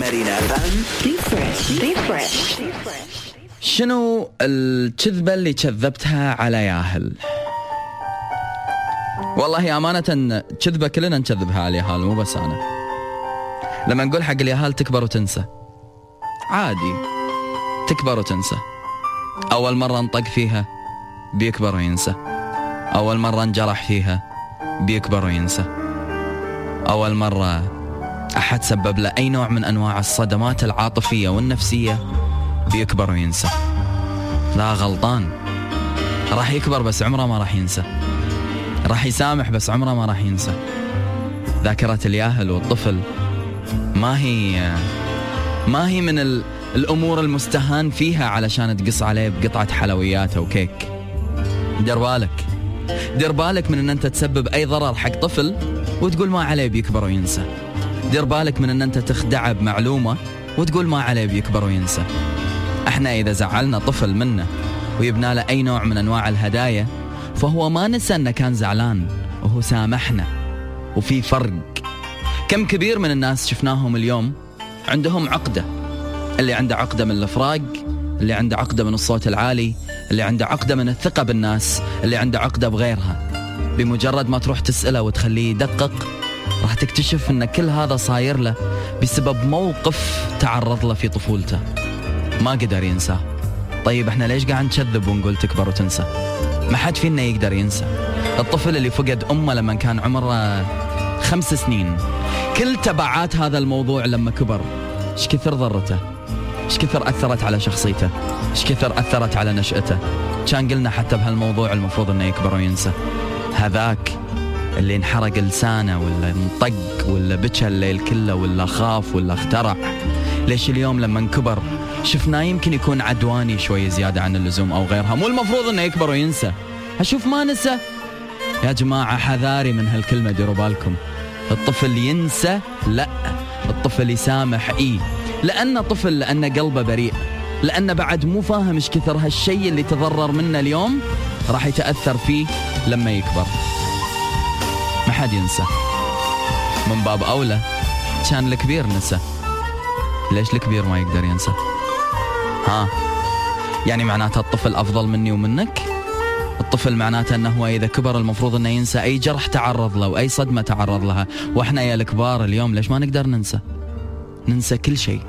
مارينا. شنو الكذبة اللي كذبتها على ياهل؟ والله أمانة كذبة كلنا نكذبها على اليهال مو بس أنا. لما نقول حق اليهال تكبر وتنسى. عادي. تكبر وتنسى. أول مرة نطق فيها بيكبر وينسى. أول مرة نجرح فيها بيكبر وينسى. أول مرة أحد سبب له أي نوع من أنواع الصدمات العاطفية والنفسية بيكبر وينسى. لا غلطان. راح يكبر بس عمره ما راح ينسى. راح يسامح بس عمره ما راح ينسى. ذاكرة الياهل والطفل ما هي ما هي من ال... الأمور المستهان فيها علشان تقص عليه بقطعة حلويات أو كيك. دير بالك. دير بالك من أن أنت تسبب أي ضرر حق طفل وتقول ما عليه بيكبر وينسى. دير بالك من أن أنت تخدعه بمعلومة وتقول ما عليه بيكبر وينسى. إحنا إذا زعلنا طفل منا ويبنى له أي نوع من أنواع الهدايا فهو ما نسى إنه كان زعلان وهو سامحنا. وفي فرق. كم كبير من الناس شفناهم اليوم عندهم عقدة. اللي عنده عقدة من الإفراق اللي عنده عقدة من الصوت العالي اللي عنده عقدة من الثقة بالناس اللي عنده عقدة بغيرها. بمجرد ما تروح تسأله وتخليه يدقق راح تكتشف إن كل هذا صاير له بسبب موقف تعرض له في طفولته. ما قدر ينساه طيب إحنا ليش قاعد نكذب ونقول تكبر وتنسى؟ ما حد فينا يقدر ينسى. الطفل اللي فقد أمه لما كان عمره خمس سنين. كل تبعات هذا الموضوع لما كبر إيش كثر ضرته؟ إيش كثر أثرت على شخصيته؟ إيش كثر أثرت على نشأته؟ كان قلنا حتى بهالموضوع المفروض إنه يكبر وينسى. هذاك اللي انحرق لسانه ولا انطق ولا بكى الليل كله ولا خاف ولا اخترع. ليش اليوم لما كبر شفناه يمكن يكون عدواني شوي زيادة عن اللزوم أو غيرها. مو المفروض أنه يكبر وينسى. أشوف ما نسى. يا جماعة حذاري من هالكلمة ديروا بالكم. الطفل ينسى؟ لا. الطفل يسامح؟ إيه لأنه طفل لأنه قلبه بريء. لأنه بعد مو فاهم إيش كثر هالشيء اللي تضرر منه اليوم راح يتأثر فيه لما يكبر. حد ينسى. من باب أولى كان الكبير نسى. ليش الكبير ما يقدر ينسى؟ ها؟ يعني معناتها الطفل أفضل مني ومنك؟ الطفل معناته أنه هو إذا كبر المفروض أنه ينسى. أي جرح تعرض له وأي صدمة تعرض لها. وإحنا يا الكبار اليوم ليش ما نقدر ننسى؟ ننسى كل شيء.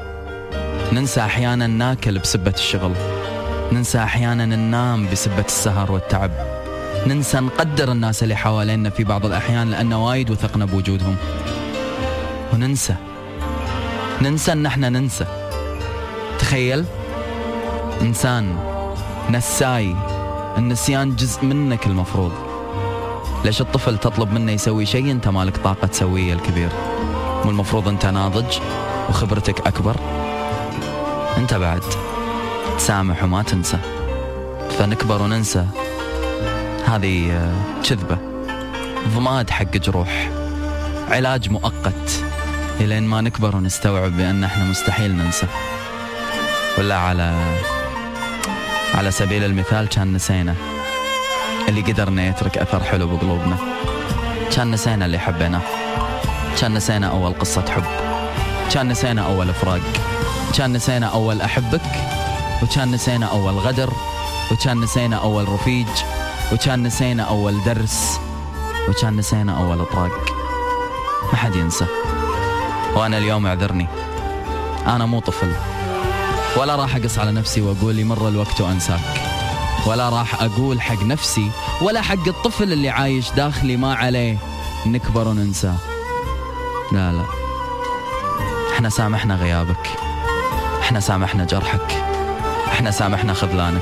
ننسى أحيانا ناكل بسبة الشغل. ننسى أحيانا ننام بسبة السهر والتعب. ننسى نقدر الناس اللي حوالينا في بعض الأحيان لأن وايد وثقنا بوجودهم. وننسى. ننسى أن إحنا ننسى. تخيل؟ إنسان نساي النسيان جزء منك المفروض. ليش الطفل تطلب منه يسوي شيء أنت مالك طاقة تسويه الكبير؟ مو المفروض أنت ناضج وخبرتك أكبر؟ أنت بعد تسامح وما تنسى. فنكبر وننسى. هذه آه، كذبة. ضماد حق جروح. علاج مؤقت. إلين ما نكبر ونستوعب بأن إحنا مستحيل ننسى. ولا على على سبيل المثال كان نسينا. اللي قدرنا يترك أثر حلو بقلوبنا. كان نسينا اللي حبيناه. كان نسينا أول قصة حب. كان نسينا أول فراق كان نسينا أول أحبك. وكان نسينا أول غدر. وكان نسينا أول رفيج. وكان نسينا أول درس وكان نسينا أول اطراق ما حد ينسى. وأنا اليوم اعذرني. أنا مو طفل. ولا راح أقص على نفسي وأقول يمر الوقت وأنساك. ولا راح أقول حق نفسي ولا حق الطفل اللي عايش داخلي ما عليه نكبر وننساه لا لا. إحنا سامحنا غيابك. إحنا سامحنا جرحك. إحنا سامحنا خذلانك.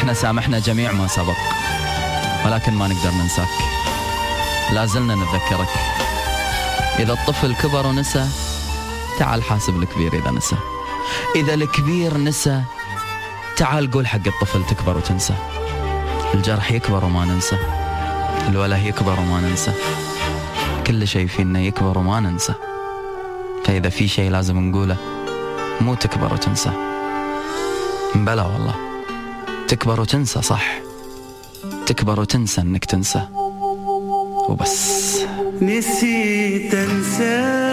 إحنا سامحنا جميع ما سبق ولكن ما نقدر ننساك. لازلنا نتذكرك. إذا الطفل كبر ونسى تعال حاسب الكبير إذا نسى. إذا الكبير نسى تعال قول حق الطفل تكبر وتنسى. الجرح يكبر وما ننسى. الوله يكبر وما ننسى. كل شيء فينا يكبر وما ننسى. فإذا في شيء لازم نقوله مو تكبر وتنسى. بلا والله. تكبر وتنسى صح. تكبر وتنسى إنك تنسى. وبس. نسيت أنساك.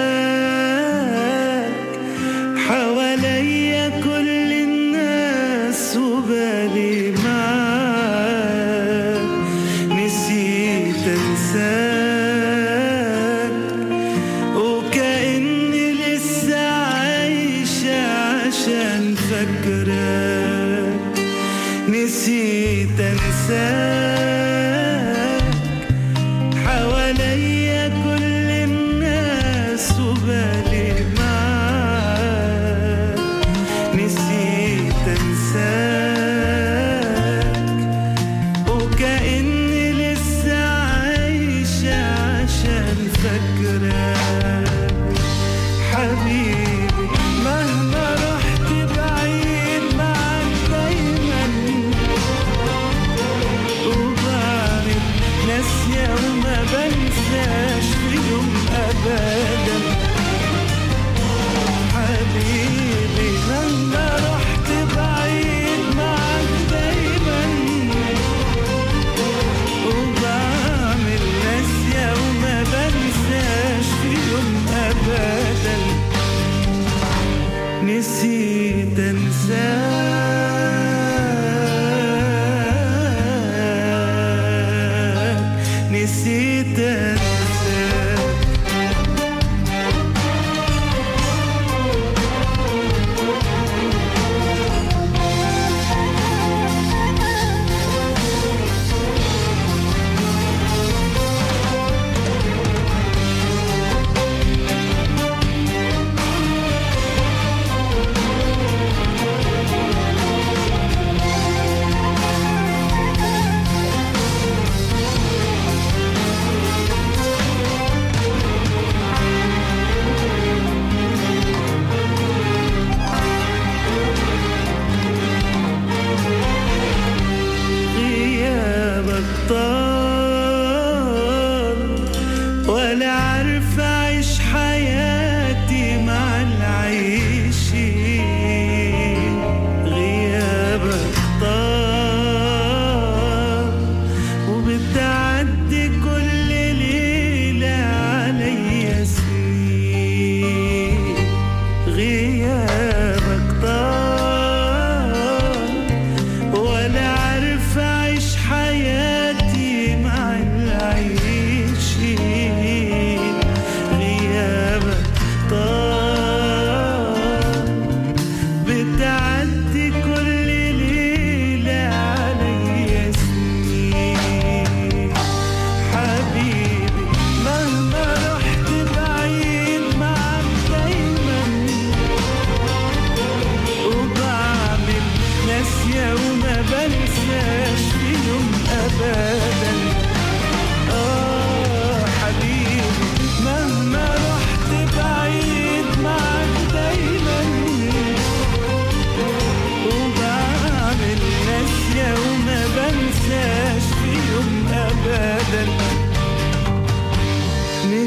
حواليا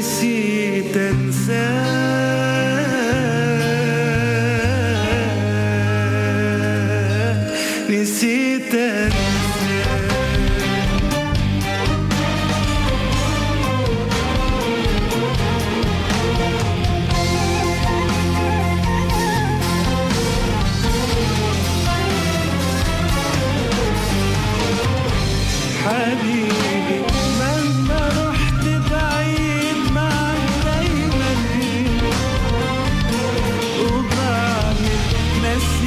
نسيت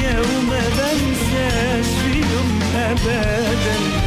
ناسية وما بنساش في يوم أبدا.